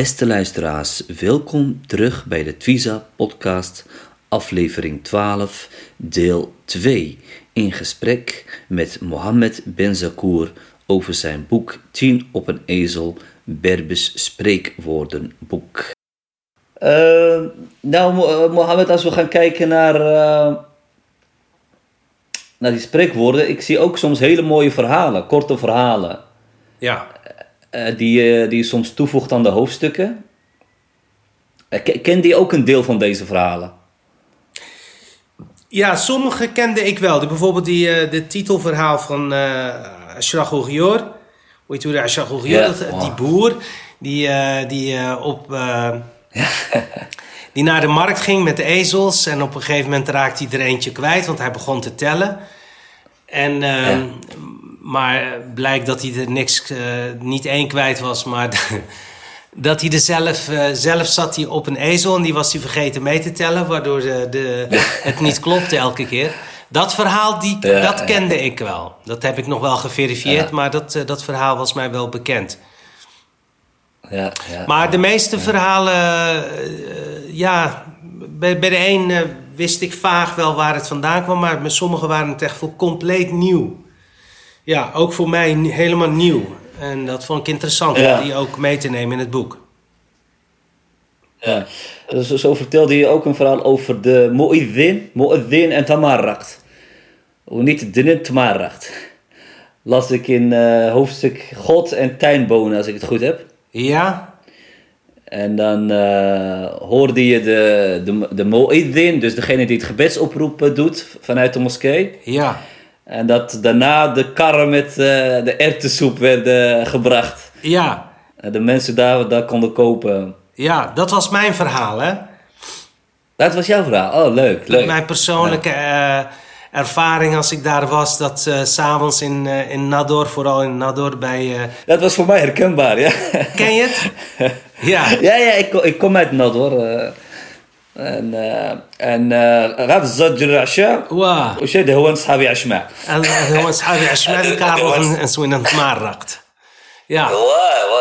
Beste luisteraars, welkom terug bij de Twiza podcast, aflevering 12, deel 2. In gesprek met Mohammed Ben Zakour over zijn boek 10 op een ezel, Berbers spreekwoordenboek. Uh, nou, Mohammed, als we gaan kijken naar, uh, naar die spreekwoorden, ik zie ook soms hele mooie verhalen, korte verhalen. Ja. Uh, die, die je soms toevoegt aan de hoofdstukken. Uh, kende je ook een deel van deze verhalen? Ja, sommige kende ik wel. Die, bijvoorbeeld die, uh, de titelverhaal van uh, Ashraf Ogior. Hoe heet je Ashraf Ogior? Die boer die, die op... die naar de markt ging met de ezels. En op een gegeven moment raakte hij er eentje kwijt, want hij begon te tellen. En... Ja. Maar blijkt dat hij er niks, uh, niet één kwijt was, maar dat hij er zelf, uh, zelf zat hij op een ezel en die was hij vergeten mee te tellen, waardoor de, de, het niet klopte elke keer. Dat verhaal, die, ja, dat kende ja. ik wel. Dat heb ik nog wel geverifieerd, ja. maar dat, uh, dat verhaal was mij wel bekend. Ja, maar de meeste verhalen, ja, bij, bij de een wist ik vaag wel waar het vandaan kwam, maar met sommige waren het echt voor compleet nieuw ja, ook voor mij helemaal nieuw. En dat vond ik interessant ja. om die ook mee te nemen in het boek. Ja, dus zo vertelde je ook een verhaal over de mu'idhin, mu'idhin en tamarrakt. Hoe niet de tamarrakt. Las ik in uh, hoofdstuk God en tuinbonen, als ik het goed heb. Ja. En dan uh, hoorde je de, de, de dus degene die het gebedsoproep doet vanuit de moskee. Ja. En dat daarna de karren met uh, de erwtensoep werden gebracht. Ja. En de mensen daar, daar konden kopen. Ja, dat was mijn verhaal, hè? Dat was jouw verhaal? Oh, leuk. leuk. Mijn persoonlijke ja. uh, ervaring als ik daar was, dat uh, s'avonds in, uh, in Nador, vooral in Nador bij... Dat was voor mij herkenbaar, ja. Ken je het? ja. Ja, ja, ik, ik kom uit Nador. ان ان غاب الزوج العشاء واه وش هذا هو اصحابي عشماء هو اصحابي عشماء كارو نسوينا نتمرقت يا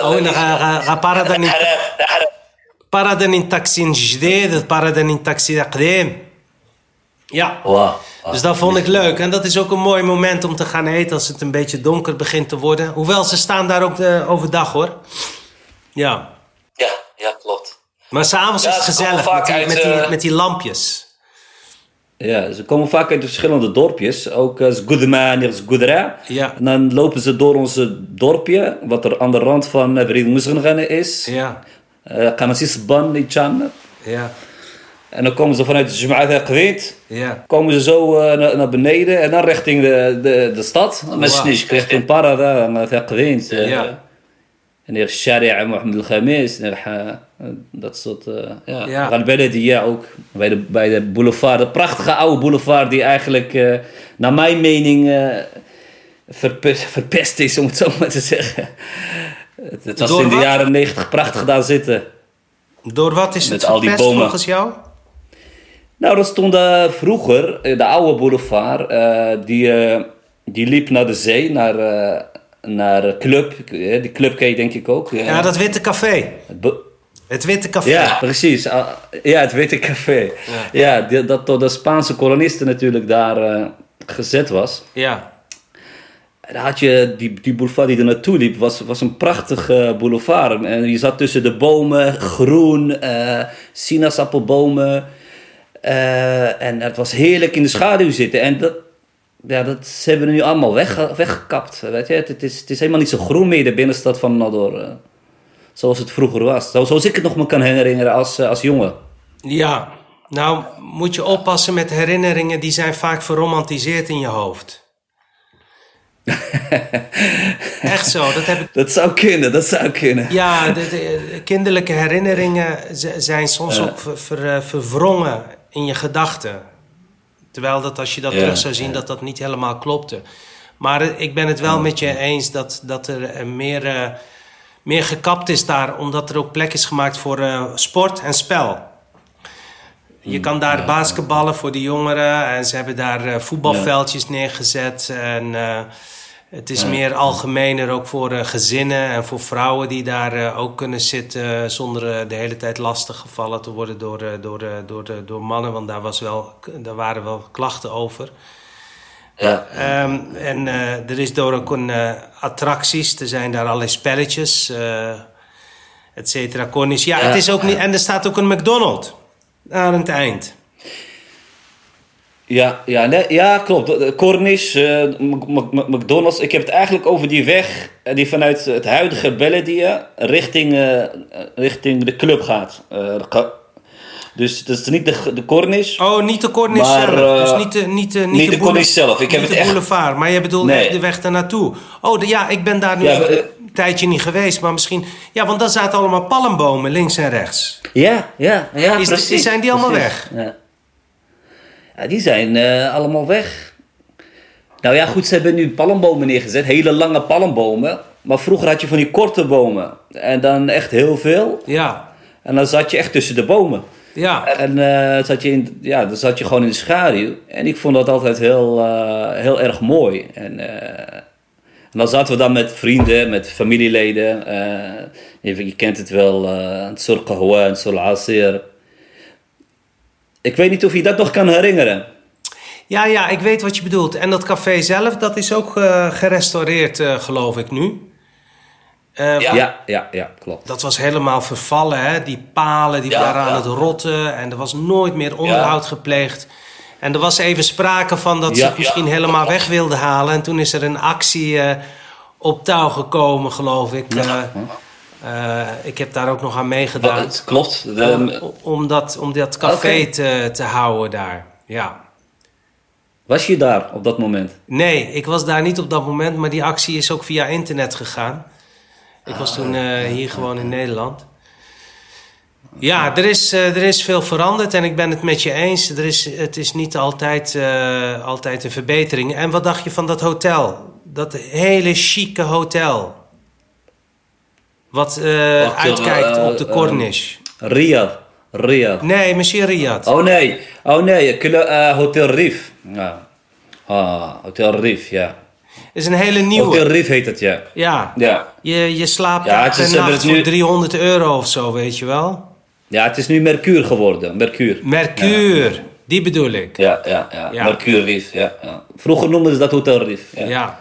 او غا بارادن بارادن in taxi جديد بارادن in taxi قديم ja wow. dus dat vond ik leuk en dat is ook een mooi moment om te gaan eten als het een beetje donker begint te worden hoewel ze staan daar ook de, overdag hoor ja ja ja klopt maar s'avonds ja, is het gezellig met die, uit, met, die, uh... met die lampjes. Ja, ze komen vaak uit verschillende dorpjes. Ook uh, Zgudman, Zgudra. Ja. En dan lopen ze door ons dorpje, wat er aan de rand van Brid Musgengane is. Ja. Kanasis Ban, Ichan. Ja. En dan komen ze vanuit de Jum'at Qweet. Ja. Komen ze zo uh, naar, naar, beneden en dan richting de, de, de stad. Wow. Richting Parada, Qweet. Ja. En Sharia Mohammed al-Khamis. Dat soort, uh, ja. Ja. Galbeledia ook. Bij de, bij de boulevard, de prachtige oude boulevard die eigenlijk, uh, naar mijn mening, uh, verpest, verpest is, om het zo maar te zeggen. Het, het was Door in de wat? jaren negentig prachtig daar zitten. Door wat is Met het al die verpest bomen. volgens jou? Nou, dat stond uh, vroeger, uh, de oude boulevard, uh, die, die liep naar de zee, naar, naar Club. die Club ken je denk ik ook. Ja, dat Witte Café. Het Witte Café. Ja, precies. Ah, Ja, het Witte Café. Ja. Dat door de Spaanse kolonisten natuurlijk daar eh, gezet was. Ja. Dan had je die, die boulevard die er naartoe liep, was, was een prachtige boulevard. En je zat tussen de bomen, groen, eh sinaasappelbomen. Eh, en het was heerlijk in de schaduw zitten. En dat, ja, dat ze hebben we nu allemaal weg, weggekapt. Weet je? Het, is, het is helemaal niet zo groen meer, de binnenstad van Nador. eh, zoals het vroeger was. Zo- Zoals ik het nog me kan herinneren als, eh, als jongen. Ja. Nou, moet je oppassen met herinneringen, die zijn vaak verromantiseerd in je hoofd. Echt zo, dat heb ik... Dat zou kunnen, dat zou kunnen. Ja, de, de kinderlijke herinneringen zijn soms ook ver, ver, eh, verwrongen in je gedachten. Terwijl dat als je dat Ja, terug zou zien, ja. dat dat niet helemaal klopte. Maar ik ben het wel met je eens dat, dat er eh, meer, eh, meer gekapt is daar, omdat er ook plek is gemaakt voor eh, sport en spel. Je kan daar basketballen voor de jongeren en ze hebben daar voetbalveldjes neergezet. En het is meer algemener ook voor eh, gezinnen en voor vrouwen die daar eh, ook kunnen zitten zonder eh, de hele tijd lastig gevallen te worden door, door, door, door mannen. Want daar, was wel, daar waren wel klachten over. Ja. Ehm, en er is door ook een attracties, er zijn daar allerlei spelletjes, eh et cetera. Ja, Ja, het is ook niet. En er staat ook een McDonald's aan het eind. Ja, ja, nee, ja klopt. De- Cornish, eh, McDonald's. Ik heb het eigenlijk over die weg eh, die vanuit het huidige Belledia richting, eh, eh, richting de club gaat. Eh, de ga- dus dat is niet de, de Cornish. Oh, niet de Cornish Maar, zelf. eh, Dus niet de, niet de, niet niet de boule- Cornish zelf. Ik heb het de echt- boulevard. Maar je bedoelt Nee. echt de weg daarnaartoe. Oh, de, ja, ik ben daar nu Ja, een tijdje niet geweest. Maar misschien... Ja, want daar zaten allemaal palmbomen links en rechts. Ja, ja, ja, Is- precies. zijn die allemaal precies. weg? Ja. Ja, die zijn eh, allemaal weg. Nou ja, goed, ze hebben nu palmbomen neergezet. Hele lange palmbomen. Maar vroeger had je van die korte bomen. En dan echt heel veel. Ja, En dan zat je echt tussen de bomen. ja. En eh, zat je in, ja, dan zat je gewoon in de schaduw. En ik vond dat altijd heel, eh, heel erg mooi. En, en dan zaten we dan met vrienden, met familieleden. je, je kent het wel, uh, Sur Qahwa en Sur Asir. Ik weet niet of je dat nog kan herinneren. Ja, ja, ik weet wat je bedoelt. En dat café zelf, dat is ook eh, gerestaureerd, eh, geloof ik nu. Eh, Ja, ja, ja, klopt. Dat was helemaal vervallen, hè? Die palen die Ja, waren aan ja. het rotten en er was nooit meer onderhoud gepleegd. En er was even sprake van dat ze het misschien helemaal weg wilden halen. En toen is er een actie op touw gekomen, geloof ik. Eh, ik heb daar ook nog aan meegedaan. Het klopt. om, De, om, dat, om dat café te, te houden daar. Ja. was je daar op dat moment? Nee, ik was daar niet op dat moment, maar die actie is ook via internet gegaan. Ik was toen eh, hier gewoon in Nederland. Ja, er is, eh, er is veel veranderd en ik ben het met je eens. Er is, het is niet altijd, altijd een verbetering. En wat dacht je van dat hotel? Dat hele chique hotel. Wat eh, Wacht, uitkijkt eh, op de eh, Cornish. Riyadh. Riyadh. Nee, Monsieur Riyad. Oh nee, oh nee, eh, Hotel Rif. Ja. Ah, Hotel Rif, ja. is een hele nieuwe. Hotel Rif heet het, ja. Ja. Ja, Je, je slaapt Ja, het is- nacht het nu- voor 300 euro of zo, weet je wel? ja het is nu Mercure geworden. Mercure. Mercure, die bedoel ik. Ja, ja, ja. Ja. Mercure Rif, ja, ja. Vroeger noemden ze dat Hotel Rif. Ja, Ja,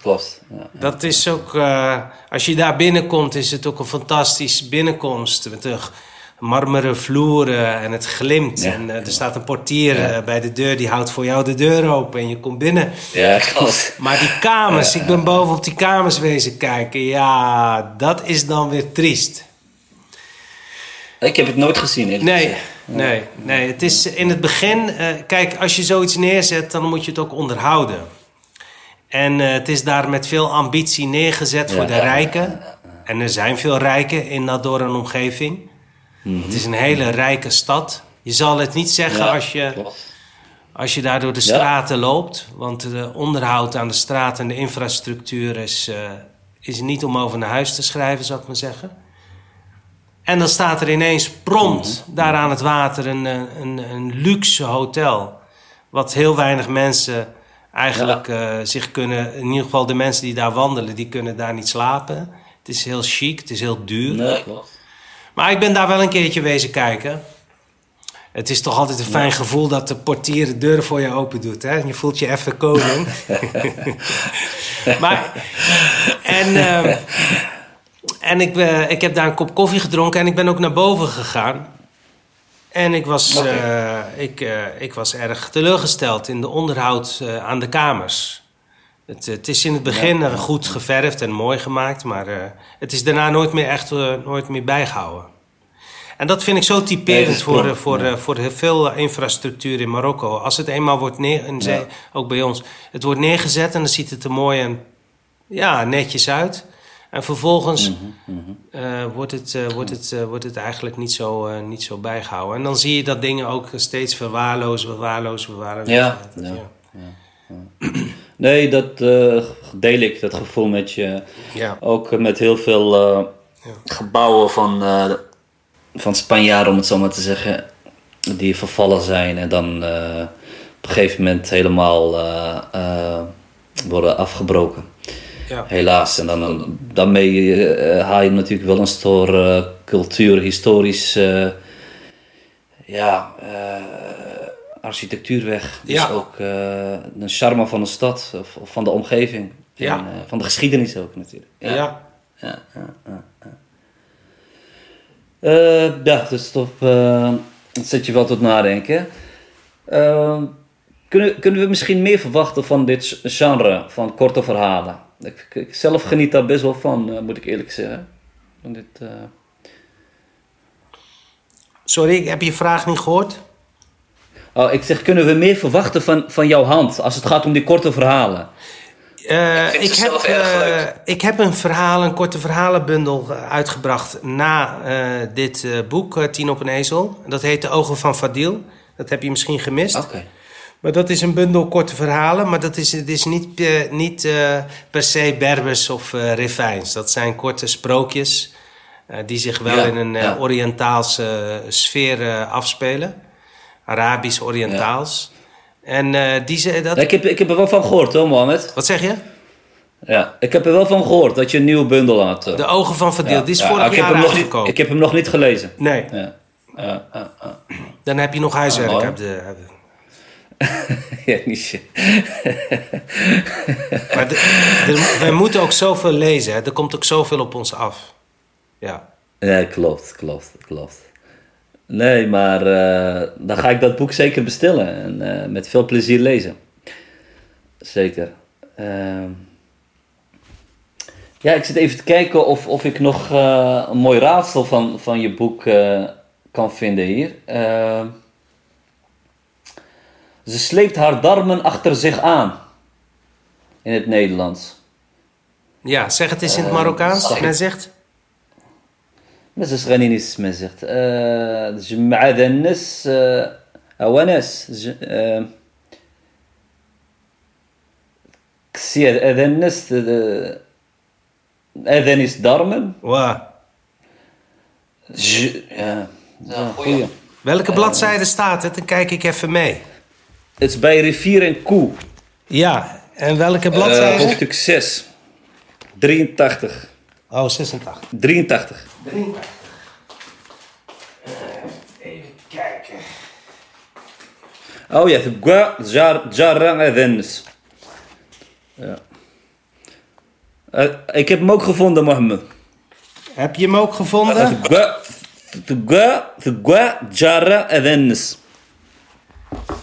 klopt. Ja. dat is ook... eh, als je daar binnenkomt, is het ook een fantastisch binnenkomst. Met de marmeren vloeren en het glimt. Ja. En eh, er staat een portier eh, bij de deur, die houdt voor jou de deur open en je komt binnen. Ja, klopt. Maar die kamers, ik ben boven op die kamers wezen kijken. Ja, dat is dan weer triest. Ik heb het nooit gezien. Nee, nee, nee. Het is in het begin... kijk, als je zoiets neerzet, dan moet je het ook onderhouden. En eh, het is daar met veel ambitie neergezet voor de rijken. En er zijn veel rijken in Nador en omgeving. Het is een hele rijke stad. Je zal het niet zeggen als, je, klopt. als je daar door de straten loopt. Want de onderhoud aan de straat en de infrastructuur is, eh, is niet om over naar huis te schrijven, zou ik maar zeggen. En dan staat er ineens prompt daar aan het water een, eh, een, een luxe hotel. Wat heel weinig mensen eigenlijk eh, zich kunnen... In ieder geval de mensen die daar wandelen, die kunnen daar niet slapen. Het is heel chic, het is heel duur. Nee, klopt. Maar ik ben daar wel een keertje wezen kijken. Het is toch altijd een fijn gevoel dat de portier de deuren voor je open doet. Hè? Je voelt je even koning. maar, en ehm, en ik, eh, ik heb daar een kop koffie gedronken en ik ben ook naar boven gegaan. En ik was, Oké. eh, ik, eh, ik was erg teleurgesteld in de onderhoud eh, aan de kamers. Het, het is in het begin goed geverfd en mooi gemaakt, maar het is daarna nooit meer echt nooit meer bijgehouden. En dat vind ik zo typerend voor, voor, voor heel veel infrastructuur in Marokko. Als het eenmaal wordt neergezet, Ja. ook bij ons, het wordt neergezet en dan ziet het er mooi en ja, netjes uit. En vervolgens Mhm, eh, wordt, het, eh, wordt, het, eh, wordt het eigenlijk niet zo, niet zo bijgehouden. En dan zie je dat dingen ook steeds verwaarlozen, verwaarlozen, verwaarlozen. Ja, ja. Nee, dat deel ik, dat gevoel met je. Ja. Ook met heel veel gebouwen van, van Spanjaarden, om het zo maar te zeggen, die vervallen zijn en dan op een gegeven moment helemaal worden afgebroken. Ja. Helaas. En dan, daarmee eh, haal je natuurlijk wel een soort eh, cultuur, historisch, eh, ja, architectuur weg. Dus Ja. ook de charme van de stad of, of van de omgeving. Ja. En, van de geschiedenis ook natuurlijk. Ja. ja, ja, ja. Ja, dus toch, dat zet je wel tot nadenken. Kunnen, kunnen we misschien meer verwachten van dit genre, van korte verhalen? Ik, ik zelf geniet daar best wel van, eh, moet ik eerlijk zeggen. Van dit, eh, Sorry, ik heb je vraag niet gehoord. Oh, ik zeg, kunnen we meer verwachten van, van jouw hand als het gaat om die korte verhalen? Eh, ik, heb, eh, ik heb een verhaal, een korte verhalenbundel uitgebracht na eh, dit eh, boek, Tien op een ezel. Dat heet De Ogen van Fadil. Dat heb je misschien gemist. Oké. Maar dat is een bundel korte verhalen, maar dat is, het is niet, eh, niet eh, per se Berbers of Refijns. Dat zijn korte sprookjes die zich wel Ja, in een ja. Oriëntaalse sfeer afspelen. Arabisch-Oriëntaals. En die ze, dat... Ik, heb, ik heb er wel van gehoord hoor, Mohammed. Wat zeg je? Ja, ik heb er wel van gehoord dat je een nieuwe bundel had. De Ogen van. Ja, Die is vorig ik heb jaar hem nog niet. Ik heb hem nog niet gelezen. Nee, dan heb je nog huiswerk. Oh. de, de- ja, niet shit. Maar de, de- wij moeten ook zoveel lezen. Hè. Er komt ook zoveel op ons af. Ja. Ja, klopt, klopt, klopt. Nee, maar eh, dan ga ik dat boek zeker bestellen en eh, met veel plezier lezen. Zeker. Ehm, ja, ik zit even te kijken of, of ik nog eh, een mooi raadsel van, van je boek kan vinden hier. Ehm, ze sleept haar darmen achter zich aan. In het Nederlands. ja, zeg het eens in het Eh, Marokkaans. zag ik- Men zegt... بس اش غني نسمع زغت آه، جمع ذا الناس آه، هو ناس ج- آه، كسي هذا الناس آه، اذانيس دارمن Wow. ج- ja, ja, goeie. Welke bladzijde staat het? Dan kijk ik even mee. Het is bij rivier en koe Ja, en welke Eh, bladzijde? hoofdstuk 6 83 oh, 86. 83 Even kijken. oh ja تبقى جار جارة اذانس ja. Eh, ik heb hem ook gevonden Mohammed Heb je hem ook gevonden? تبقى تبقى تبقى جارة اذانس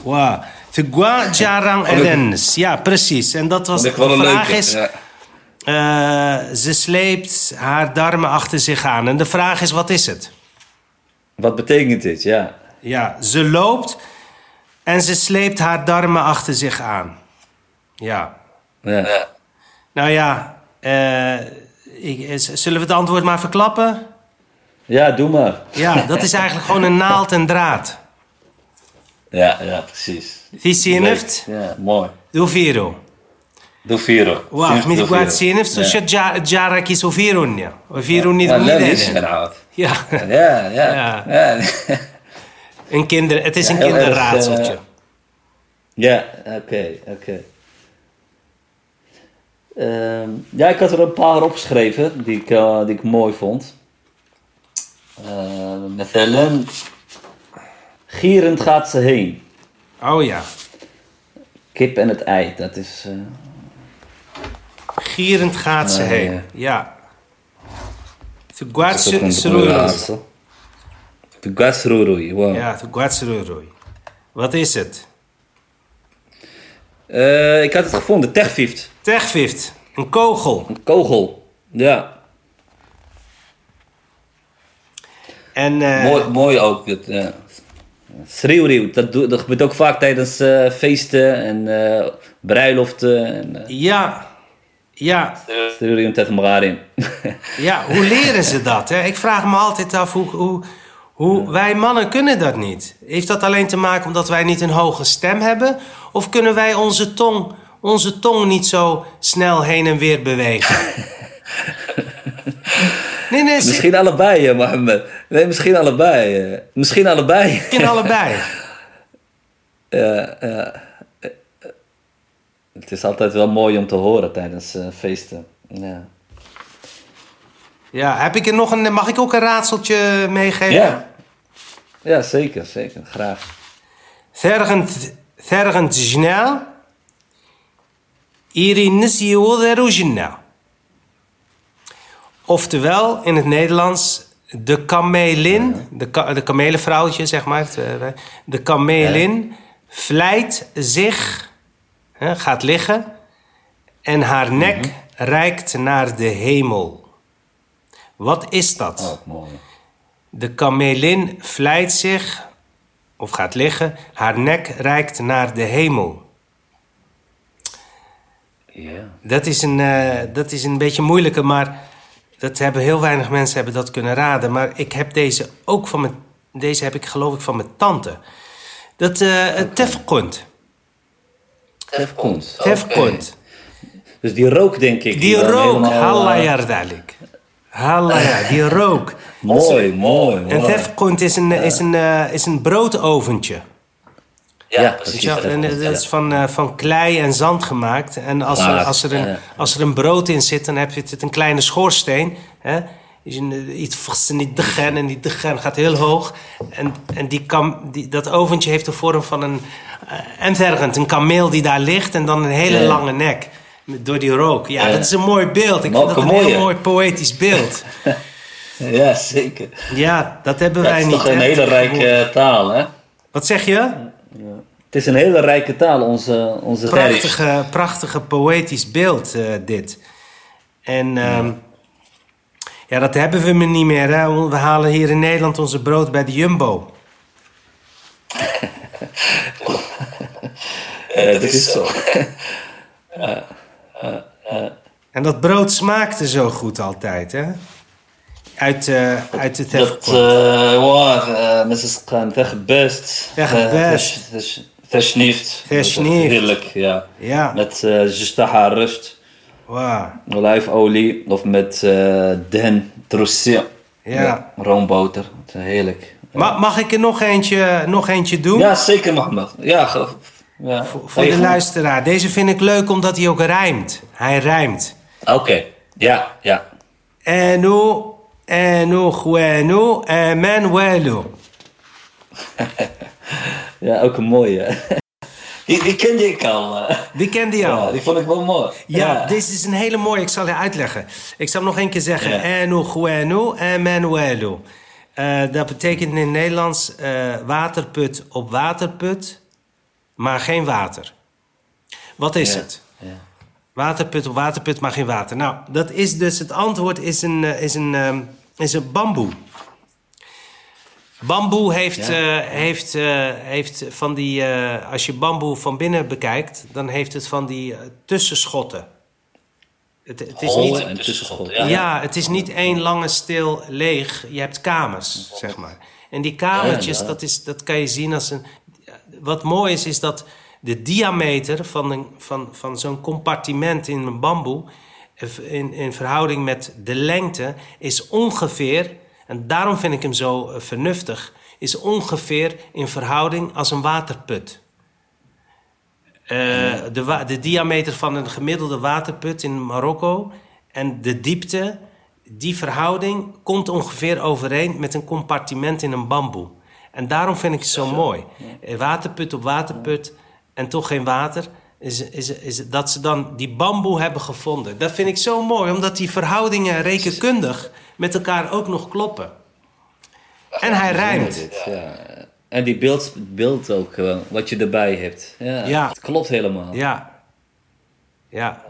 Wow. Tegua Jarang Edens. Ja, precies. En dat was de vraag is... eh, ze sleept haar darmen achter zich aan. En de vraag is, wat is het? Wat betekent dit? Ja. Ja, ze loopt en ze sleept haar darmen achter zich aan. Ja. ja. Nou ja, eh, ik, is- zullen we het antwoord maar verklappen? Ja, doe maar. Ja, dat is eigenlijk gewoon een naald en draad. Ja, ja, precies. Die sineft, Ja, mooi. doe viro. Doe viro. Wacht, met Doe die viro. sineft, zo Ja. je jara kies of viro niet. Of viro niet Ja, niet leuk is eden. het oud. Ja, Ja, ja. Ja. Ja, een kinder, het is Ja, een heel erg, kinderraadseltje. eh, ja oké, oké. Ehm, ja, ik had er een paar opgeschreven die ik, eh, die ik mooi vond. Uh, مثلا Gierend gaat ze heen. Oh ja, Kip en het ei, dat is... eh, gierend gaat ze Ah, heen. ja. Guatserurui. raadsel. De Gasrurui, wow. Ja, te guatserurui. Wat is het? Eh, ik had het gevonden, Techvift. Techvift, een kogel. Een kogel. Ja. En, eh, mooi, mooi ook. Het, ja. Schreeuwreeuw, dat, dat gebeurt ook vaak tijdens eh, feesten en eh, bruiloften. En, eh ja, ja, schreeuwreeuw tegen elkaar in. ja, hoe leren ze dat? Hè? Ik vraag me altijd af hoe, hoe, hoe wij mannen kunnen dat niet. Heeft dat alleen te maken omdat wij niet een hoge stem hebben? Of kunnen wij onze tong, onze tong niet zo snel heen en weer bewegen? Nee, nee, misschien allebei, eh, Mohammed. Nee, misschien allebei. Eh. Misschien allebei. Misschien allebei. ja, ja. Het is altijd wel mooi om te horen tijdens eh, feesten. Ja. Ja, heb ik er nog een, mag ik ook een raadseltje meegeven? Ja, ja zeker, zeker, graag. Tergend snel. Irin snel. Oftewel, in het Nederlands, de kamelin, de, ka de kamelenvrouwtje, zeg maar. eh, De kamelin vlijt zich, hè, gaat liggen, en haar nek reikt naar de hemel. Wat is dat? Oh. De kamelin vlijt zich of gaat liggen, haar nek reikt naar de hemel. Ja. Dat is een, eh, dat is een beetje moeilijker, maar dat hebben heel weinig mensen hebben dat kunnen raden. Maar ik heb deze ook van mijn, deze heb ik geloof ik van mijn tante. Dat uh, het tefkund. Tefkont. Tefkund. Dus die rook, denk ik. Die rook, helemaal, eh. Halla ja, die rook. Mooi, mooi, mooi. Een tefkund is een, is, een, eh, is een broodoventje. Ja, precies. en dat is van, eh, van klei en zand gemaakt. En als er, als, er een, ja. als er een brood in zit, dan heb je het een kleine schoorsteen. Hè? Is een, eh, iets niet de gen en die de gen gaat heel hoog. En, en die kam, die, dat oventje heeft de vorm van een uh, envergend, een kameel die daar ligt en dan een hele Ja. lange nek. Door die rook. Ja, Ja. dat is een mooi beeld. Ik vind dat een heel mooi poëtisch beeld. Ja, zeker. Ja, dat hebben wij het is niet. toch een hele rijke eh, taal, hè? Wat zeg je? Het is een hele rijke taal, onze, onze prachtige, prachtige poëtisch beeld, eh, dit. En ehm, ja, dat hebben we me niet meer. Hè? We halen hier in Nederland onze brood bij de Jumbo. Eh, dat is zo. En dat brood smaakte zo goed altijd, hè? Uit, eh uit het Dat, hefkort. eh, wow, eh, mensen gaan weggebest. Eh, Versnieft. Versnieft. Heerlijk, ja. Ja, Met uh, justaha rust, wauw. olijfolie of met eh den, trossia. Ja. Roomboter. Het is Heerlijk. Ma- mag ik er nog eentje, nog eentje doen? Ja, zeker Mohammed. Ja, ja. Voor de luisteraar. Deze vind ik leuk omdat hij ook rijmt. Hij rijmt. Oké, ja, ja. Enu, enu, gwenu, Emanuelu. Ja, ook een mooie. Die, die kende ik al. eh. Die kende je al. Ja, die vond ik wel mooi. Ja, deze is een hele mooie. Ik zal je uitleggen. Ik zal nog één keer zeggen. Ja. Enu, gwenu, Emanuelu. Eh, dat betekent in het Nederlands eh, waterput op waterput, maar geen water. Wat is Ja, het? ja. Waterput op waterput, maar geen water. Nou, dat is dus het antwoord is een, is een, ehm, is een bamboe. Bamboe heeft, Ja. eh, heeft, eh, heeft van die... eh, als je bamboe van binnen bekijkt, dan heeft het van die tussenschotten. Het, het is niet... en tussenschot. Ja. Ja. het is niet één lange stil leeg. Je hebt kamers, zeg maar. En die kamertjes, Ja. Dat, is, dat kan je zien als een... Wat mooi is, is dat de diameter van, een, van, van zo'n compartiment in een bamboe... In, in verhouding met de lengte is ongeveer... En daarom vind ik hem zo eh, vernuftig... is ongeveer in verhouding als een waterput. Eh, de, wa- de diameter van een gemiddelde waterput in Marokko en de diepte, die verhouding komt ongeveer overeen met een compartiment in een bamboe. En daarom vind ik het zo mooi. Eh, Waterput op waterput en toch geen water. Is, is, is dat ze dan die bamboe hebben gevonden. Dat vind ik zo mooi, omdat die verhoudingen rekenkundig met elkaar ook nog kloppen. En hij rijmt. Ja. En die beeld, beeld ook, wat je erbij hebt. Ja, Ja. Het klopt helemaal. Ja. Ja.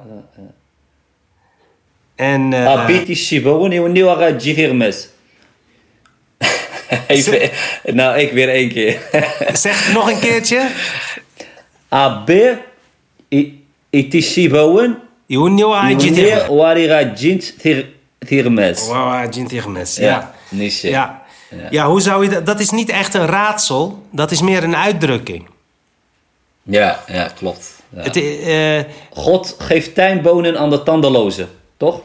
En... Biti Shiba, wanneer wanneer gaat je hier mis? Even, nou, ik weer één keer. Zeg het nog een keertje. Abe Junio Ajit Yune warira jint tirmes. Wauw, Ajit Tirmes. Ja. Nisje. Ja. Ja, hoe zou je dat... Dat is niet echt een raadsel. Dat is meer een uitdrukking. Ja, ja, klopt. Ja. Het, eh, God geeft tuinbonen aan de tandelozen, toch?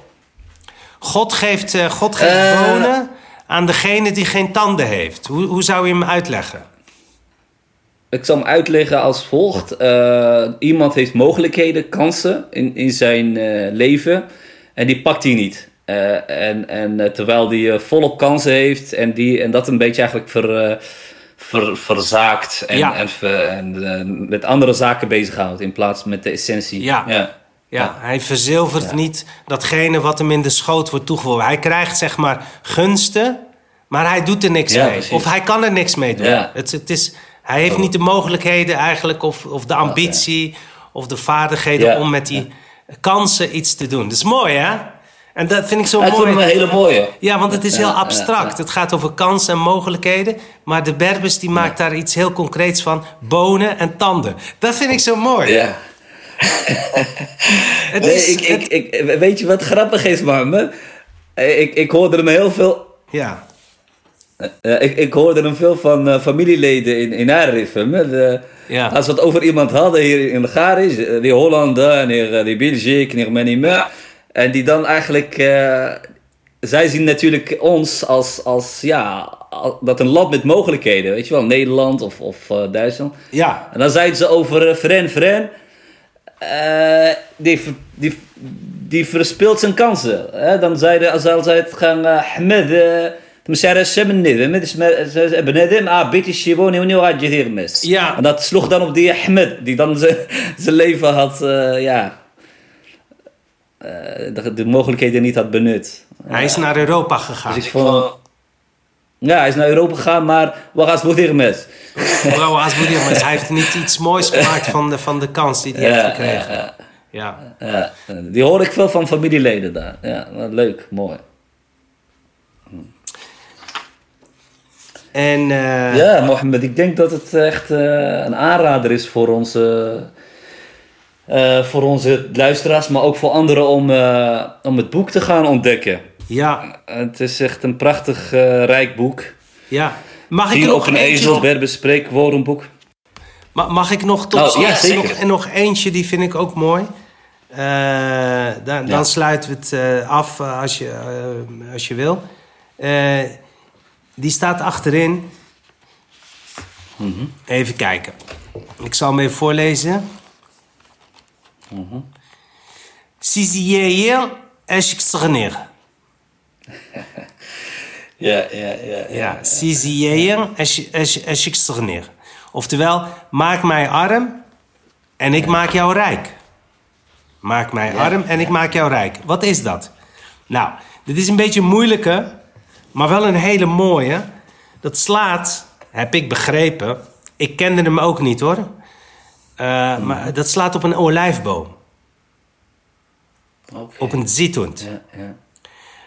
God geeft, eh, God geeft Eh. bonen aan degene die geen tanden heeft. Hoe, hoe zou je hem uitleggen? Ik zal hem uitleggen als volgt. Eh, iemand heeft mogelijkheden, kansen in, in zijn eh, leven en die pakt hij niet. Eh, en en terwijl die volop kansen heeft en, die, en dat een beetje eigenlijk ver, ver- verzaakt en, Ja. en, ver- en met andere zaken bezighoudt in plaats met de essentie. Ja. ja. Ja, hij verzilvert niet datgene wat hem in de schoot wordt toegeworpen. Hij krijgt zeg maar gunsten, maar hij doet er niks Ja, mee. precies. Of hij kan er niks mee doen. Ja. Het, het is, hij heeft niet de mogelijkheden eigenlijk, of, of de ambitie, of de vaardigheden Ja. om met die kansen iets te doen. Dat is mooi, hè? En dat vind ik zo Ja, ik vond hem mooi. een hele mooie. Ja, want het is heel abstract. Het gaat over kansen en mogelijkheden. Maar de Berbers die maakt daar iets heel concreets van. Bonen en tanden. Dat vind ik zo mooi. Ja. Het Nee, is, ik, ik, ik, weet je wat grappig is, man? Ik, ik hoorde hem heel veel ja. Eh, ik, ik hoorde hem veel van eh, familieleden in, in Arifem. Ja. Als we het over iemand hadden hier in de Garis, eh, die Hollanden en hier, eh, die België en hier Menime. En die dan eigenlijk, eh, zij zien natuurlijk ons als, als ja, dat een land met mogelijkheden. Weet je wel, Nederland of, of eh, Duitsland. Ja. En dan zeiden ze over Fren Fren. eh, die, die, die verspeelt zijn kansen. Hè? Dan zeiden als ze het gaan Ahmed. Uh, مسار النظام بنادم اه بيتي الشيبوني وني وغادي غير مس Ja. en dat sloeg dan op die Ahmed die dan zijn zijn leven had eh, ja eh, de, de mogelijkheden niet had benut Hij is naar Europa gegaan. dus ik vond ja hij is naar Europa gegaan maar waar gaat het mes Brouw Asboedir, maar hij heeft niet iets moois gemaakt van de, van de kans die hij heeft ja, gekregen. ja, Ja. ja. Ja, die hoor ik veel van familieleden daar. Ja, wat leuk, mooi. En eh, Ja, Mohammed, ik denk dat het echt eh, een aanrader is voor onze, eh, voor onze luisteraars, maar ook voor anderen om, om het boek te gaan ontdekken. ja, Het is echt een prachtig, rijk boek. ja. Mag ik er op nog een eentje? ezel, Berber spreekwoordenboek. Ma- Mag ik nog tot Oh, ja, zeker. nog, en nog eentje, die vind ik ook mooi. Dan, dan sluiten we het af als, je, als je wil. Eh, die staat achterin. Mhm. Even kijken. Ik zal hem even voorlezen. Mhm. Siziyeer eshikstagneer. Ja, ja, ja. Ja, siziyeer eshikstagneer. Oftewel, maak mij arm en ik maak jou rijk. Maak mij arm en ik maak jou rijk. Wat is dat? Nou, dit is een beetje moeilijke, maar wel een hele mooie. Dat slaat, heb ik begrepen. Ik kende hem ook niet hoor. Uh, maar dat slaat op een olijfboom. Op een zitund. Ja,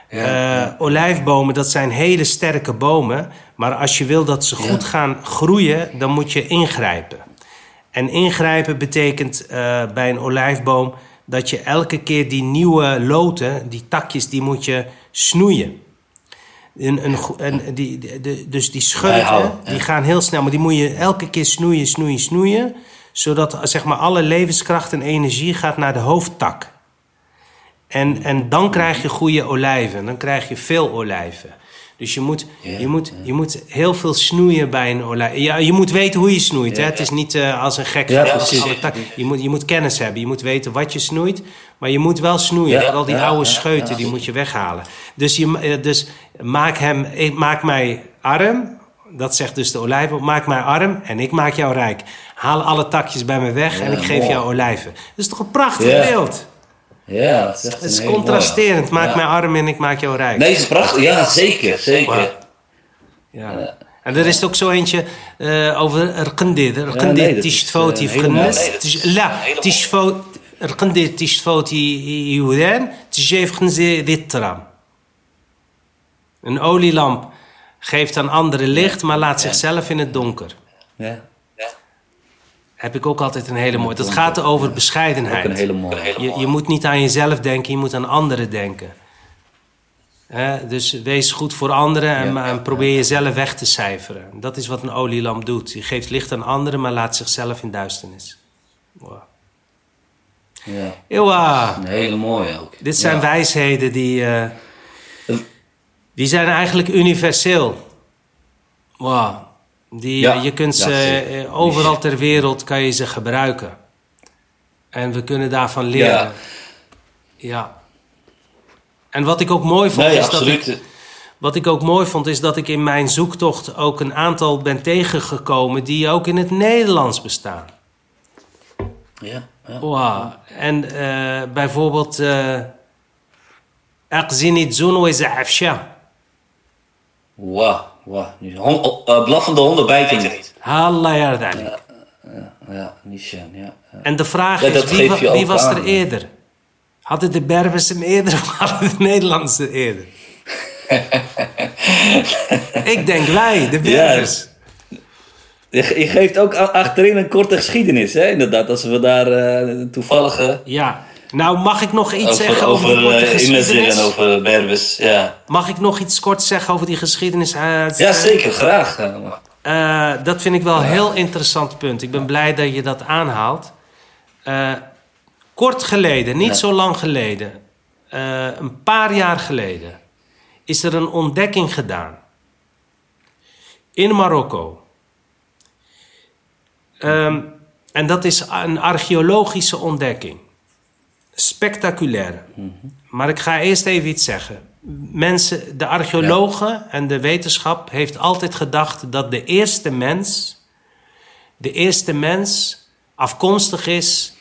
ja. Uh, olijfbomen, dat zijn hele sterke bomen. Maar als je wil dat ze goed gaan groeien, dan moet je ingrijpen. En ingrijpen betekent uh, bij een olijfboom dat je elke keer die nieuwe loten, die takjes, die moet je snoeien. Een, een, een, die, de, dus die scheuten, ja. die gaan heel snel, maar die moet je elke keer snoeien, snoeien, snoeien. Zodat zeg maar, alle levenskracht en energie gaat naar de hoofdtak. En, en dan krijg je goede olijven. Dan krijg je veel olijven. Dus je moet, yeah, je moet, yeah. je moet heel veel snoeien bij een olijf. Ja, je moet weten hoe je snoeit. Yeah, hè? Het is niet uh, als een gek. Ja, tak. Je, moet, je moet kennis hebben. Je moet weten wat je snoeit. Maar je moet wel snoeien. Vooral die oude scheuten, die moet je weghalen. Dus, je, dus maak, hem, maak mij arm. Dat zegt dus de olijven. Maak mij arm en ik maak jou rijk. Haal alle takjes bij me weg en ik geef jou olijven. Dat is toch een prachtig beeld? Ja, het is, het is contrasterend. Maak ja. mij arm en ik maak jou rijk. Nee, het is prachtig. Ja, zeker. zeker. Ja. ja. En er is ook zo eentje uh, over Erkendir. Erkendir tishtfoti fgenes. La, Erkendir tishtfoti yudan. Tjef genze ditram. Een olielamp Geeft aan anderen licht, maar laat zichzelf in het donker. Ja. Heb ik ook altijd een hele mooie. Dat gaat over Ook bescheidenheid. een hele mooie. Je, je moet niet aan jezelf denken, je moet aan anderen denken. Hè, dus wees goed voor anderen en, Ja. en probeer jezelf weg te cijferen. Dat is wat een olielamp doet. Je geeft licht aan anderen, maar laat zichzelf in duisternis. Wow. Ja. Ewa. Een hele mooie ook. Dit zijn Ja. wijsheden die, eh, die zijn eigenlijk universeel. Wow. Die, Ja, je kunt ze eh, overal ter wereld kan je ze gebruiken. En we kunnen daarvan leren. Ja. Ja. En wat ik ook mooi vond Nee, is absoluut. dat ik, wat ik ook mooi vond is dat ik in mijn zoektocht ook een aantal ben tegengekomen die ook in het Nederlands bestaan. Ja. ja. Wow. En eh, bijvoorbeeld Aqzini Zuno is Afsha. Wauw. Hon- oh, eh, blaffende honden bijten niet. Allah yardalik. Ja, niet Sjan, ja. ja. En de vraag Ja, is, wie, was aan, er eerder? Hadden de Berbers hem eerder of hadden de Nederlanders er eerder? ik denk wij, de Berbers. Je, je geeft ook achterin een korte geschiedenis, hè? Inderdaad, als we daar eh, toevallig... eh, Ja. Nou, mag ik nog iets over zeggen over, over korte eh, geschiedenis? en over Berbers, ja. Mag ik nog iets kort zeggen over die geschiedenis? uit- Ja, zeker, graag. Eh, dat vind ik wel een heel interessant punt. Ik ben blij dat je dat aanhaalt. Eh, kort geleden, niet Ja. zo lang geleden, eh, een paar jaar geleden, is er een ontdekking gedaan in Marokko. Ehm, en dat is een archeologische ontdekking. Spectaculair. Maar ik ga eerst even iets zeggen. Mensen, de archeologen en de wetenschap heeft altijd gedacht dat de eerste mens, de eerste mens afkomstig is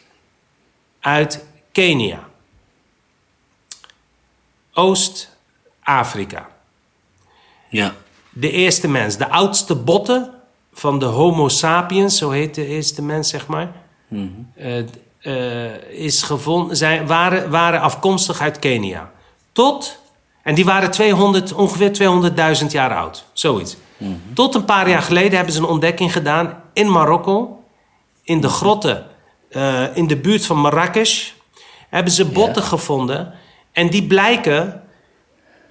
uit Kenia, Oost-Afrika. Ja. De eerste mens, de oudste botten van de Homo sapiens, zo heet de eerste mens, zeg maar, eh, eh, is gevonden, zijn, waren, waren afkomstig uit Kenia. Tot, en die waren 200, ongeveer 200.000 jaar oud, zoiets. Tot een paar jaar geleden hebben ze een ontdekking gedaan in Marokko, in de grotten, eh, in de buurt van Marrakesh, hebben ze botten gevonden en die blijken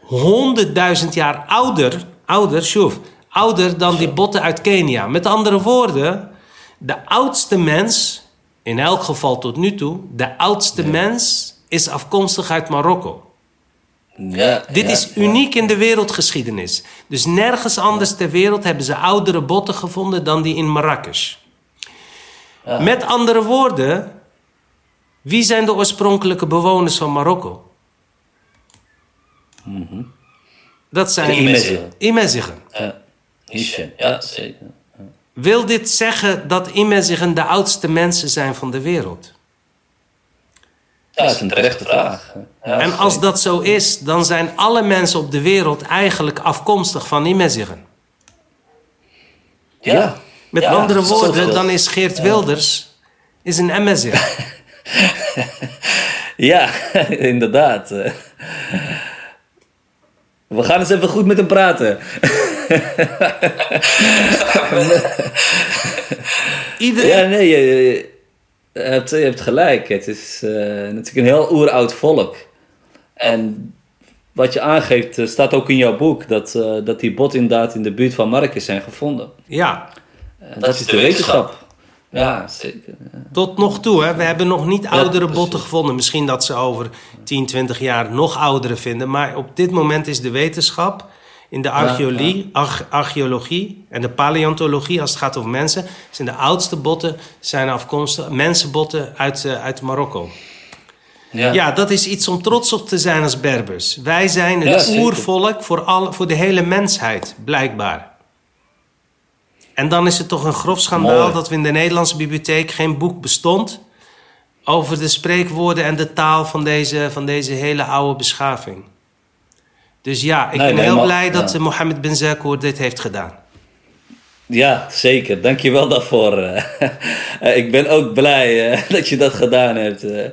100.000 jaar ouder, ouder, shuf, ouder dan die botten uit Kenia. Met andere woorden, de oudste mens, in elk geval tot nu toe, de oudste mens is afkomstig uit Marokko. ja Dit ja, is uniek in de wereldgeschiedenis. Dus nergens anders ter wereld hebben ze oudere botten gevonden dan die in Marrakesh. Met andere woorden, wie zijn de oorspronkelijke bewoners van Marokko? Dat zijn De Imezigen. Imezigen. Ja, zeker. Wil dit zeggen dat Imezigen de oudste mensen zijn van de wereld? Ja, dat is een terechte vraag. Ja, en als dat zo is, dan zijn alle mensen op de wereld eigenlijk afkomstig van Imezigen. Ja. Met Ja, andere woorden, dan is Geert Wilders is een Emezig. Ja, inderdaad. We gaan eens even goed met hem praten. Iedereen, Ja, nee, je, je hebt, je hebt gelijk. Het is eh, natuurlijk een heel oeroud volk. En wat je aangeeft, eh, staat ook in jouw boek, dat, eh, dat die botten inderdaad in de buurt van Marrakesh zijn gevonden. ja, dat, is de wetenschap. Ja, zeker. ja. tot nog toe. Hè. We hebben nog niet oudere botten gevonden. Misschien dat ze over 10, 20 jaar nog oudere vinden. Maar op dit moment is de wetenschap in de archeologie, arch- archeologie en de paleontologie, als het gaat over mensen, zijn de oudste botten zijn afkomstig, mensenbotten uit, eh, uit Marokko. Ja. Ja, dat is iets om trots op te zijn als Berbers. Wij zijn het oervolk voor, alle, voor de hele mensheid, blijkbaar. En dan is het toch een grof schandaal Mooi. dat we in de Nederlandse bibliotheek geen boek bestond over de spreekwoorden en de taal van deze, van deze hele oude beschaving. Dus ja, ik Nee, ben nee, heel maar- blij dat ja. Mohammed bin Zakour dit heeft gedaan. Ja, zeker. Dank je wel daarvoor. eh. Ik ben ook blij eh, dat je dat gedaan hebt. eh.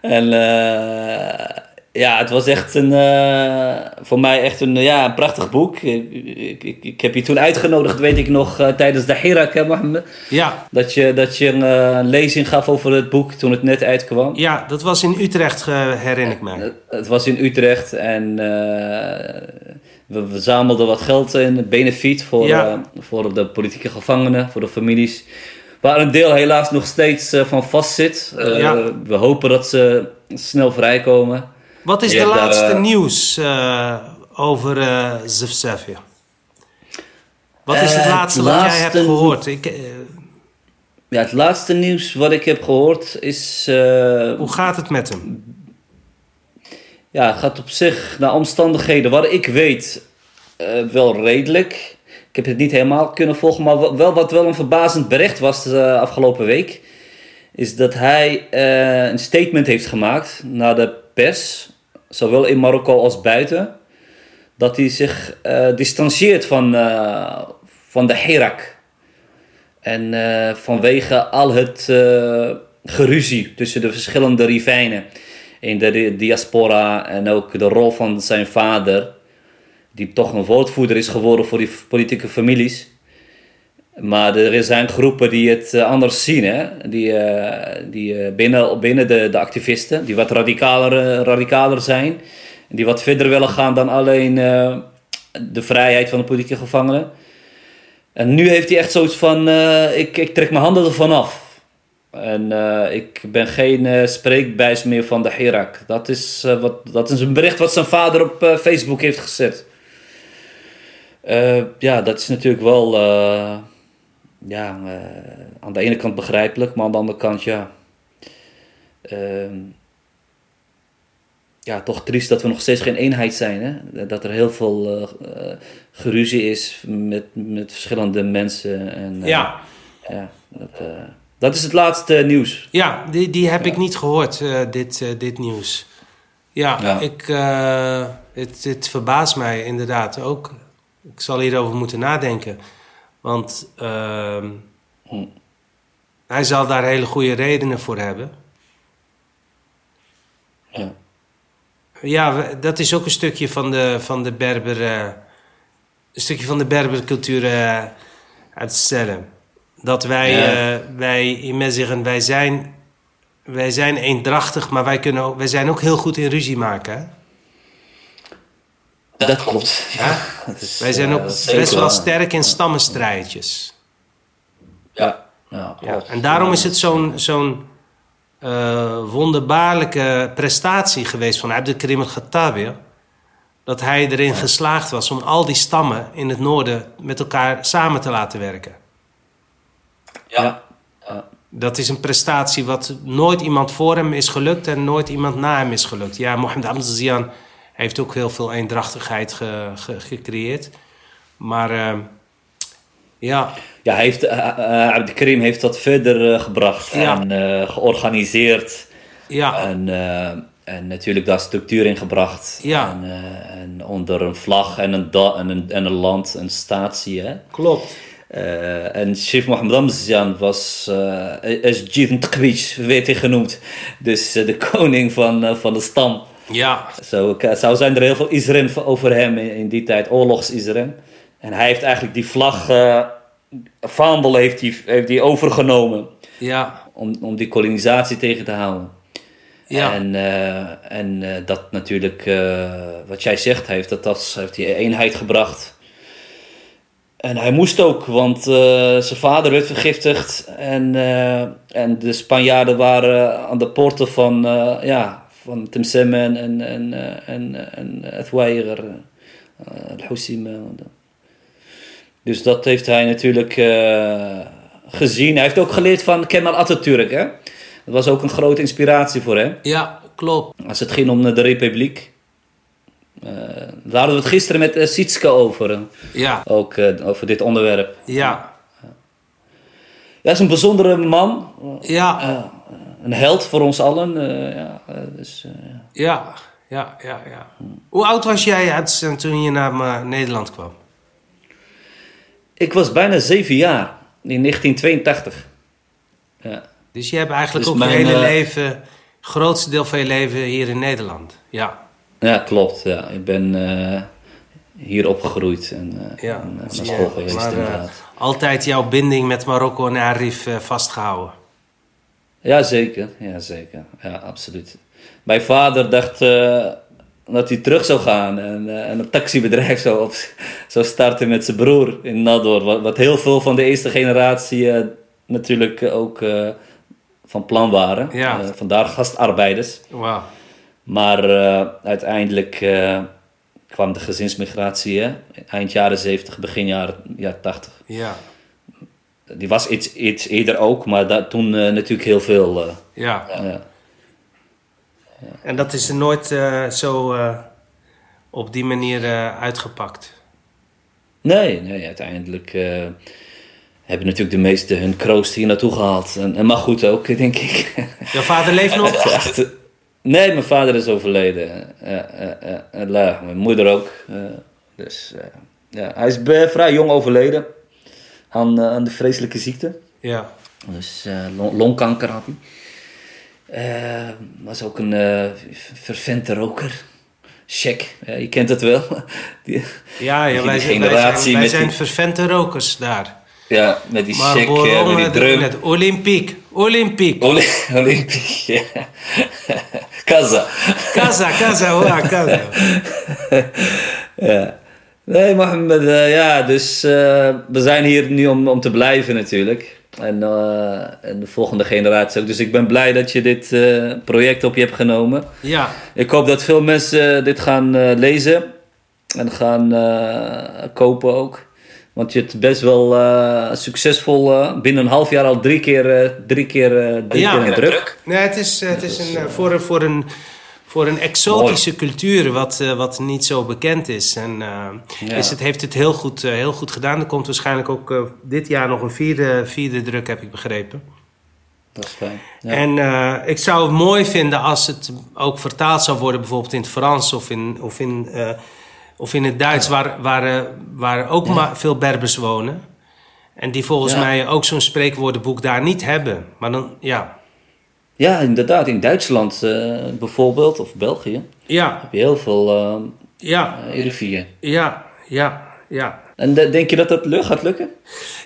En eh, Ja, het was echt een, uh, voor mij echt een, ja, een prachtig boek. Ik, ik, ik, heb je toen uitgenodigd, weet ik nog, uh, tijdens de Hirak, Mohammed. Ja. Dat je, dat je een uh, lezing gaf over het boek toen het net uitkwam. Ja, dat was in Utrecht, herinner ik mij. Het was in Utrecht en we, we zamelden wat geld in, benefiet voor, Ja. voor de politieke gevangenen, voor de families. Waar een deel helaas nog steeds van vast zit. Ja. We hopen dat ze snel vrijkomen. Wat is de laatste eh, nieuws eh, over uh? Wat is het laatste wat jij hebt gehoord? Ik, Ja, het laatste nieuws wat ik heb gehoord is... hoe gaat het met hem? ja, het gaat op zich naar omstandigheden. Wat ik weet, wel redelijk. Ik heb het niet helemaal kunnen volgen, maar wel, wat wel een verbazend bericht was de afgelopen week... is dat hij een statement heeft gemaakt naar de pers, zowel in Marokko als buiten... dat hij zich eh distancieert van, eh, van de Hirak. En eh, vanwege al het geruzie tussen de verschillende rivijnen in de di- diaspora en ook de rol van zijn vader, die toch een woordvoerder is geworden voor die politieke families. Maar er zijn groepen die het eh, anders zien, hè? die, eh, die eh, binnen, binnen de, de activisten, die wat radicaler, radicaler zijn, die wat verder willen gaan dan alleen de vrijheid van de politieke gevangenen. En nu heeft hij echt zoiets van: ik, ik trek mijn handen ervan af. En ik ben geen eh, spreekbuis meer van de Hirak. Dat is, wat, dat is een bericht wat zijn vader op Facebook heeft gezet. Ja, dat is natuurlijk wel ja, eh, aan de ene kant begrijpelijk, maar aan de andere kant ja. Ehm, ja, toch triest dat we nog steeds geen eenheid zijn. Hè? Dat er heel veel eh, geruzie is met, met verschillende mensen. En, Ja, ja dat, dat is het laatste nieuws. ja die, die heb ik niet gehoord, eh, dit, dit nieuws. Ja, Ja. Ik, het, het verbaast mij inderdaad ook. Ik zal hierover moeten nadenken. Want ehm, Hm. hij zal daar hele goede redenen voor hebben. Ja. Ja, dat is ook een stukje van de, van de Berber... eh, een stukje van de Berbercultuur eh, uit. Dat wij, Ja. eh, wij in zeggen, wij zijn, wij zijn eendrachtig, maar wij, kunnen ook, wij zijn ook heel goed in ruzie maken. Dat klopt. Ja? dat is, Wij zijn eh, ook zeker best wel sterk in stammenstrijdjes. Ja. Ja. En daarom is het zo'n zo'n eh, wonderbaarlijke prestatie geweest van Abdelkrim al-Khattabi. Dat hij erin geslaagd was om al die stammen in het noorden met elkaar samen te laten werken. Ja. Ja. Dat is een prestatie wat nooit iemand voor hem is gelukt en nooit iemand na hem is gelukt. Ja, Mohammed Amzazian heeft ook heel veel eendrachtigheid ge- ge- gecreëerd. Maar eh, ja, Ja, hij heeft, uh, Abdelkrim heeft dat verder eh, gebracht Ja. en eh, georganiseerd. ja, En, eh, en natuurlijk daar structuur in gebracht. Ja. En, eh, en onder een vlag en een, da- en een, en een land, een statie. Hè? klopt. Eh, en Sheikh Mohammed Amzian was uh, Esjid Tqwich, werd hij genoemd. Dus eh, de koning van, eh, van de stam. Ja, Zo, zo zijn er heel veel Israël over hem in, in die tijd, oorlogs-Israël. En hij heeft eigenlijk die vlag, eh vaandel heeft hij, heeft overgenomen ja, om, om die kolonisatie tegen te houden. ja. En, eh, en eh, dat natuurlijk, wat jij zegt, hij heeft dat, dat heeft die eenheid gebracht. En hij moest ook, want zijn vader werd vergiftigd. En, en de Spanjaarden waren aan de poorten van, ja, van Temsemen en, en, eh, en, en het Weiger, Al-Hussim. eh, dus dat heeft hij natuurlijk eh, gezien. Hij heeft ook geleerd van Kemal Atatürk. Hè? Dat was ook een grote inspiratie voor hem. ja, klopt. Als het ging om de Republiek. Eh, daar hadden we het gisteren met uh, Sietske over. Ja, ook over dit onderwerp. ja, Hij is een bijzondere man. ja, een held voor ons allen. eh, ja, eh, dus, eh, ja. ja, ja, ja. Hoe oud was jij toen je naar Nederland kwam? Ik was bijna zeven jaar. In 1982. Ja. Dus je hebt eigenlijk Dus ook je hele leven, grootste deel van je leven hier in Nederland. Ja, Ja, klopt. Ja. Ik ben hier opgegroeid en uh, Ja, naar school geweest Maar, inderdaad. altijd jouw binding met Marokko en Arif eh, vastgehouden. Ja, zeker. Ja, zeker. Ja, absoluut. Mijn vader dacht eh, dat hij terug zou gaan en, en een taxibedrijf zou, op, zou starten met zijn broer in Nador. Wat, wat heel veel van de eerste generatie eh, natuurlijk ook van plan waren. Ja. Vandaar gastarbeiders. Wauw. Maar uiteindelijk kwam de gezinsmigratie hè? eind jaren 70, begin jaren, jaren 80. Ja, Die was iets, iets eerder ook, maar da- toen eh, natuurlijk heel veel. eh, ja. ja. En dat is er nooit eh, zo eh, op die manier eh, uitgepakt. Nee, nee, uiteindelijk eh, hebben natuurlijk de meesten hun kroost hier naartoe gehaald. En, en maar goed ook, denk ik. Jouw vader leeft nog? Echt, nee, mijn vader is overleden. Eh, eh, eh, eh, la, mijn moeder ook. Dus eh, ja, hij is vrij jong overleden aan, eh, aan de vreselijke ziekte. Ja. Dus eh, long- longkanker had hij. Eh, was ook een eh vervente roker. Check, ja, je kent het wel. Die- Ja, ja Die wij, zijn, wij generatie zijn, wij met zijn die- vervente rokers daar. ja, met die Maar check, met die drum. met Olympiek. Olympiek. Oli- Olympisch, ja. Casa. Casa, casa, hola, casa. Ja. Nee, Mohammed, eh, ja, dus eh, we zijn hier nu om, om te blijven natuurlijk. En, eh, en de volgende generatie ook. Dus ik ben blij dat je dit eh, project op je hebt genomen. Ja, Ik hoop dat veel mensen dit gaan eh, lezen en gaan eh, kopen ook. Want je hebt best wel eh, succesvol eh, binnen een half jaar al drie keer, eh, drie keer, eh, drie Ja. keer een druk. nee, het is, het is een, eh, voor, een- voor, een, voor een exotische cultuur wat, eh, wat niet zo bekend is. En eh, Ja. is het, heeft het heel goed, eh, heel goed gedaan. Er komt waarschijnlijk ook dit jaar nog een vierde, vierde druk, heb ik begrepen. Dat is fijn. Ja. En ik zou het mooi vinden als het ook vertaald zou worden, bijvoorbeeld in het Frans of in, of in, of in het Duits, waar, waar, waar ook maar veel Berbers wonen. En die volgens mij ook zo'n spreekwoordenboek daar niet hebben. Maar dan, ja. Ja, inderdaad. In Duitsland eh, bijvoorbeeld, of België, Ja, heb je heel veel uh, ja, rivieën. ja, ja, ja. En de- denk je dat dat lu- gaat lukken?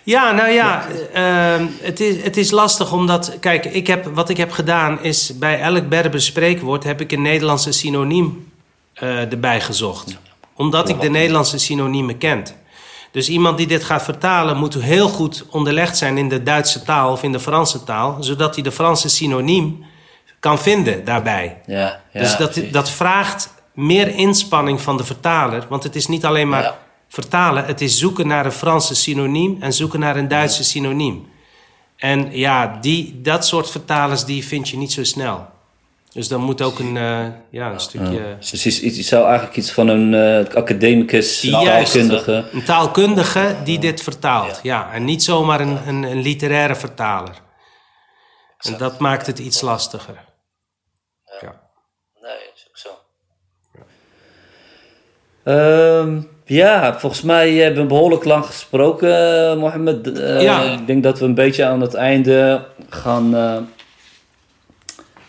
Ja, nou ja, ehm, het, is, het is lastig omdat... Kijk, ik heb, wat ik heb gedaan is... bij elk Berbers spreekwoord heb ik een Nederlandse synoniem eh, erbij gezocht. Omdat ik de Nederlandse synoniemen kent. Dus iemand die dit gaat vertalen moet heel goed onderlegd zijn in de Duitse taal of in de Franse taal, zodat hij de Franse synoniem kan vinden daarbij. Ja, ja dus dat, precies. dat vraagt meer inspanning van de vertaler, want het is niet alleen maar Ja. vertalen, het is zoeken naar een Franse synoniem en zoeken naar een Duitse synoniem. En ja, die, dat soort vertalers die vind je niet zo snel. Dus dan moet ook een, eh, ja, een stukje. Dus is, zou eigenlijk iets van een eh, academicus, juist- taalkundige... Een taalkundige die dit vertaalt. Ja, en niet zomaar een, een, een literaire vertaler. En dat maakt het iets lastiger. Ja. Nee, is ook zo. Ehm, ja, volgens mij hebben we behoorlijk lang gesproken, eh, Mohammed. Eh, Ja. Ik denk dat we een beetje aan het einde gaan...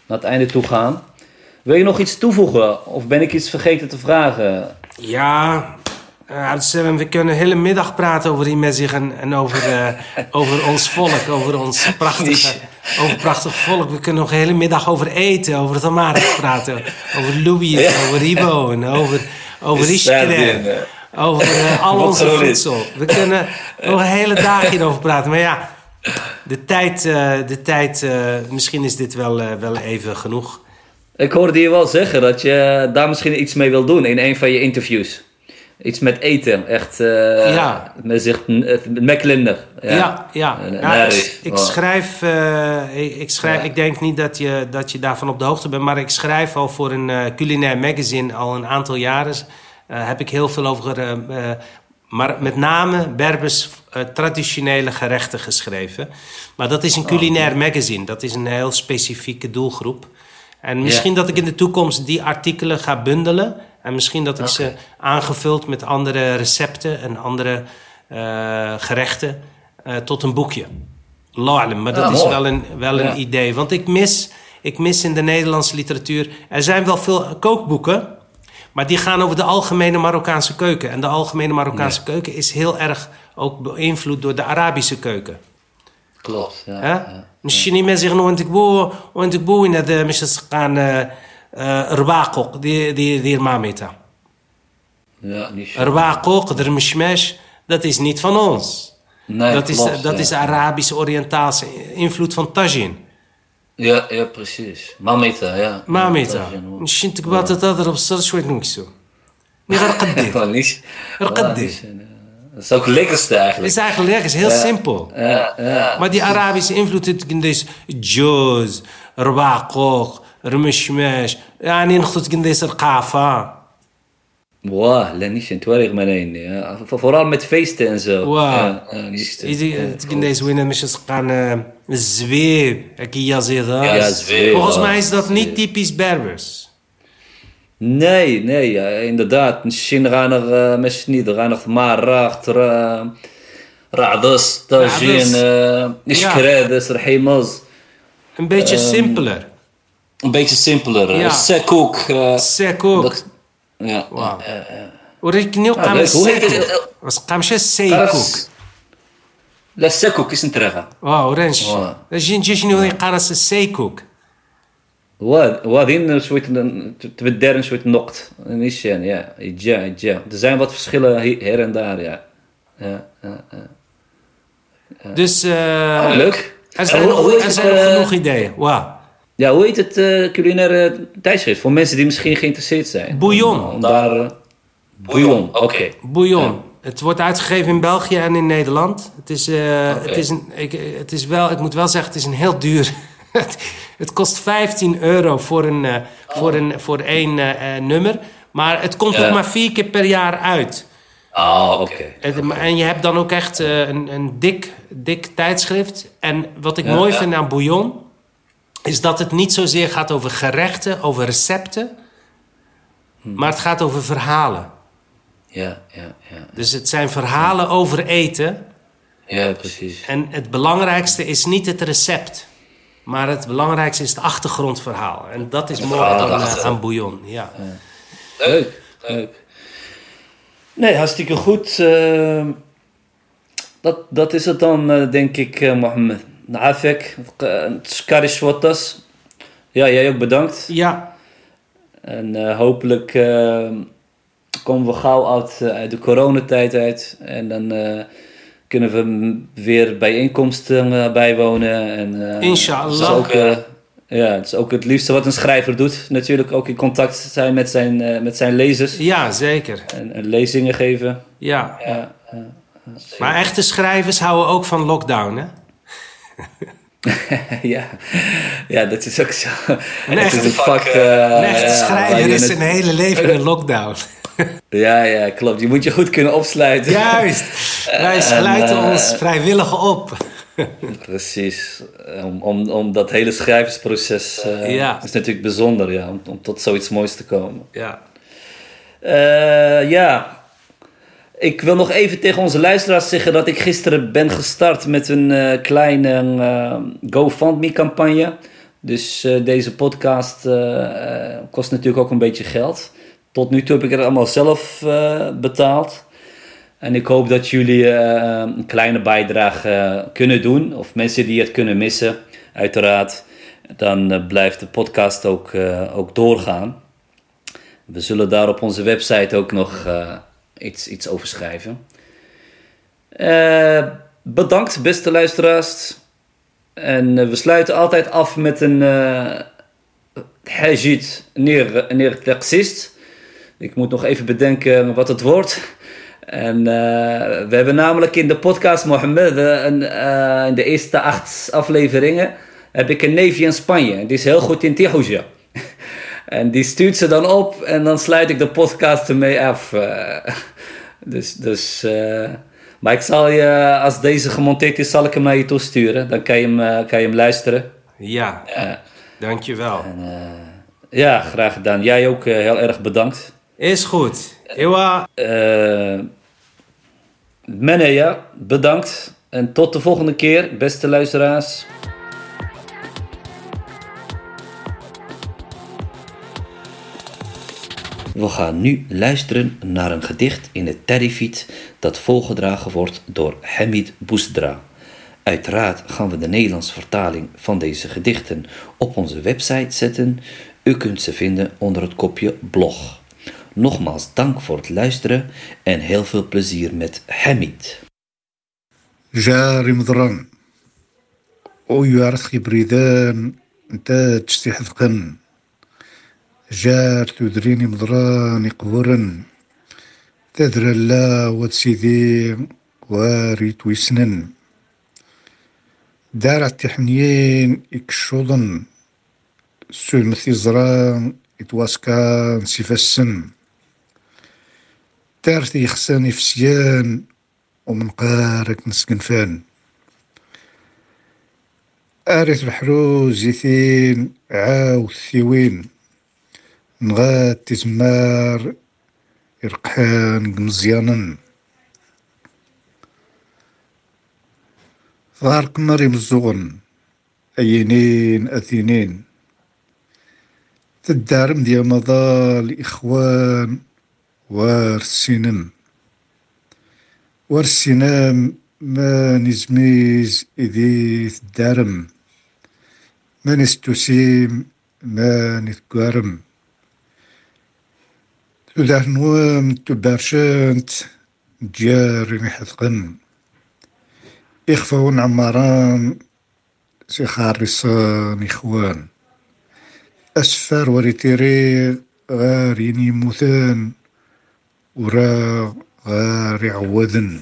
eh, naar het einde toe gaan. Wil je nog iets toevoegen? Of ben ik iets vergeten te vragen? Ja, eh, we kunnen de hele middag praten over die Mezig en, en over, eh, over ons volk, over ons prachtige, over prachtig volk. We kunnen nog de hele middag over eten, over het praten, over Louis, over Ibo en over, over Ishkere, weer, over eh, al onze voedsel. We kunnen nog een hele dag hierover praten, maar ja, de tijd, eh, de tijd eh, misschien is dit wel, eh, wel even genoeg. Ik hoorde je wel zeggen dat je daar misschien iets mee wil doen in een van je interviews. Iets met eten, echt. eh Ja. Met zich, met McLinder. Ja, ja. Ja, ik, ik schrijf, ik, schrijf Ja. ik denk niet dat je, dat je daarvan op de hoogte bent, maar ik schrijf al voor een eh, culinair magazine al een aantal jaren. Heb ik heel veel over, maar met name Berbers eh, traditionele gerechten geschreven. Maar dat is een culinair magazine, dat is een heel specifieke doelgroep. En misschien dat ik in de toekomst die artikelen ga bundelen. En misschien dat ik ze aangevuld met andere recepten en andere eh, gerechten eh, tot een boekje. La'alam, maar dat is wel een, wel een idee. Want ik mis, ik mis in de Nederlandse literatuur... Er zijn wel veel kookboeken... Maar die gaan over de algemene Marokkaanse keuken. En de algemene Marokkaanse keuken is heel erg ook beïnvloed door de Arabische keuken. Klopt, ja. Hè? ja. مش ما زيغنو وانت كبو وانت كبو وين هذا مش سقان رباقوق دير دير دير ماميتا Ja, niet zo. رباقوق در مشماش dat is niet van ons. Nee, dat is, klopt, dat ja. is Arabische Oriëntaalse invloed van Tajin. Ja, ja, precies. Mamita, ja. ماميتا Ja, مش انت كبات تضرب الصر شوية نكسو ني غير قدي Wel niet. Rqaddi. Wel niet. Dat is ook het lekkerste Het eigenlijk. is eigenlijk lekker, het is heel simpel. Ja, ja. Maar die Arabische invloed het قنديش جوز رباقوق رمشماش يعني نخطط قنديش القافة Wow, niet in erg meteen. Vooral met feesten en zo. Wow. in deze winnen misschien gaan eh, zweep. Ik ja zweep. Volgens mij is dat niet typisch Berbers. Nee, nee, inderdaad. Misschien gaan er uh, eh, mensen niet, gaan er maar rachter. radus tajine Tajin, Ishkredes, Een beetje ehm, simpeler. Een beetje simpeler. Eh. Ja. Secook. وريكني وقام وقام شا السايكوك لا الساكوك يسنترغا واه ورانش أجي نجي شنو يقارس السايكوك وادين شوية تبدل شوية النقط. نيش يعني يتجا يتجا. زين بات فسخيلة هير اند دار يا. دوس آه، أزعل أزعل خلوخي داي واه Ja, hoe heet het eh, culinaire tijdschrift? Voor mensen die misschien geïnteresseerd zijn. Bouillon. Om, om daar, eh, bouillon, oké. Bouillon. Het wordt uitgegeven in België en in Nederland. Het is, eh, Oké. het is, een, ik, het is wel, ik moet wel zeggen, het is een heel duur. het, het kost 15 euro voor, een, eh, voor, een, voor één nummer. Maar het komt Ja. ook maar vier keer per jaar uit. Ah, oké. En je hebt dan ook echt eh, een, een dik, dik tijdschrift. En wat ik Ja, mooi ja. vind aan Bouillon... is dat het niet zozeer gaat over gerechten, over recepten... Hm. maar het gaat over verhalen. Ja, ja, ja. Dus het zijn verhalen over eten. Ja, precies. En het belangrijkste is niet het recept. Maar het belangrijkste is het achtergrondverhaal. En dat is mooi aan, eh, aan Bouillon. Ja. Leuk, leuk. Nee, hartstikke goed. eh, dat, dat is het dan, eh, denk ik, eh, Mohammed. Nafek, Skarish Wattas. Ja, jij ook bedankt. ja, En eh, hopelijk eh, komen we gauw uit, eh, uit de coronatijd uit. En dan eh, kunnen we weer bijeenkomsten bijwonen. En, Inshallah. Het is, ook, ja, het is ook het liefste wat een schrijver doet. Natuurlijk ook in contact zijn met zijn, met zijn lezers. ja, zeker. En, en lezingen geven. Ja. Ja, Maar echte schrijvers houden ook van lockdown, hè? ja. ja, dat is ook zo. Een echte- is een vak. eh, Een echte ja, waar schrijver is het- zijn hele leven in lockdown. Ja, ja, klopt. Je moet je goed kunnen opsluiten. Juist. Wij En, sluiten eh, ons vrijwillig op. Precies. Om, om, om dat hele schrijversproces eh, Ja. is natuurlijk bijzonder, ja, om, om tot zoiets moois te komen. Ja. Eh, ja, ik wil nog even tegen onze luisteraars zeggen dat ik gisteren ben gestart met een eh, kleine eh, GoFundMe-campagne. Dus eh, deze podcast kost natuurlijk ook een beetje geld. Tot nu toe heb ik het allemaal zelf betaald. En ik hoop dat jullie een kleine bijdrage kunnen doen. Of mensen die het kunnen missen, uiteraard. Dan blijft de podcast ook, ook doorgaan. We zullen daar op onze website ook nog iets, iets over schrijven. Eh, bedankt, beste luisteraars. En eh, we sluiten altijd af met een hajit neer, neer. Ik moet nog even bedenken wat het wordt. En eh, we hebben namelijk in de podcast Mohammed, in de eerste acht afleveringen, heb ik een neefje in Spanje. Die is heel goed in Tijuja. En die stuurt ze dan op en dan sluit ik de podcast ermee af. eh. dus, dus, eh, maar ik zal je, als deze gemonteerd is, zal ik hem naar je toesturen. Dan kan je hem, eh, kan je hem luisteren. Ja, Ja. dankjewel. Ja, graag gedaan. Jij ook heel erg bedankt. Is goed. Ewa. Eh Menne, ja, bedankt. En tot de volgende keer, beste luisteraars. We gaan nu luisteren naar een gedicht in het Terrifiet dat voorgedragen wordt door Hamid Bousdra. Uiteraard gaan we de Nederlandse vertaling van deze gedichten op onze website zetten. U kunt ze vinden onder het kopje blog. Nogmaals dank voor het luisteren en heel veel plezier met Hamid. جاري مضرن ويعرف بريدان انت تستحذقن جار تدريني مضراني قورن تدر لا ود سيدي واريت ويسنن دار التحنيين اكشوضن سلم زران إتواسكان سيفسن. تارتي خساني فسيان ومن قارك نسكن فان. آرث الحروز زيثين عاو الثوين نغات تزمار يرقحان قمزيانا ظهرك مريم الزغن أينين أثينين تدارم ديا مضال إخوان وارسينم وارسينام ما نزميز إذي تدارم. ما نستسيم ما نتقارم. ذهنومت ديار جاري محثقن إخفون عماران سي خارصان إخوان أسفار وريتيري غاريني موثان. ورا غاري عوذن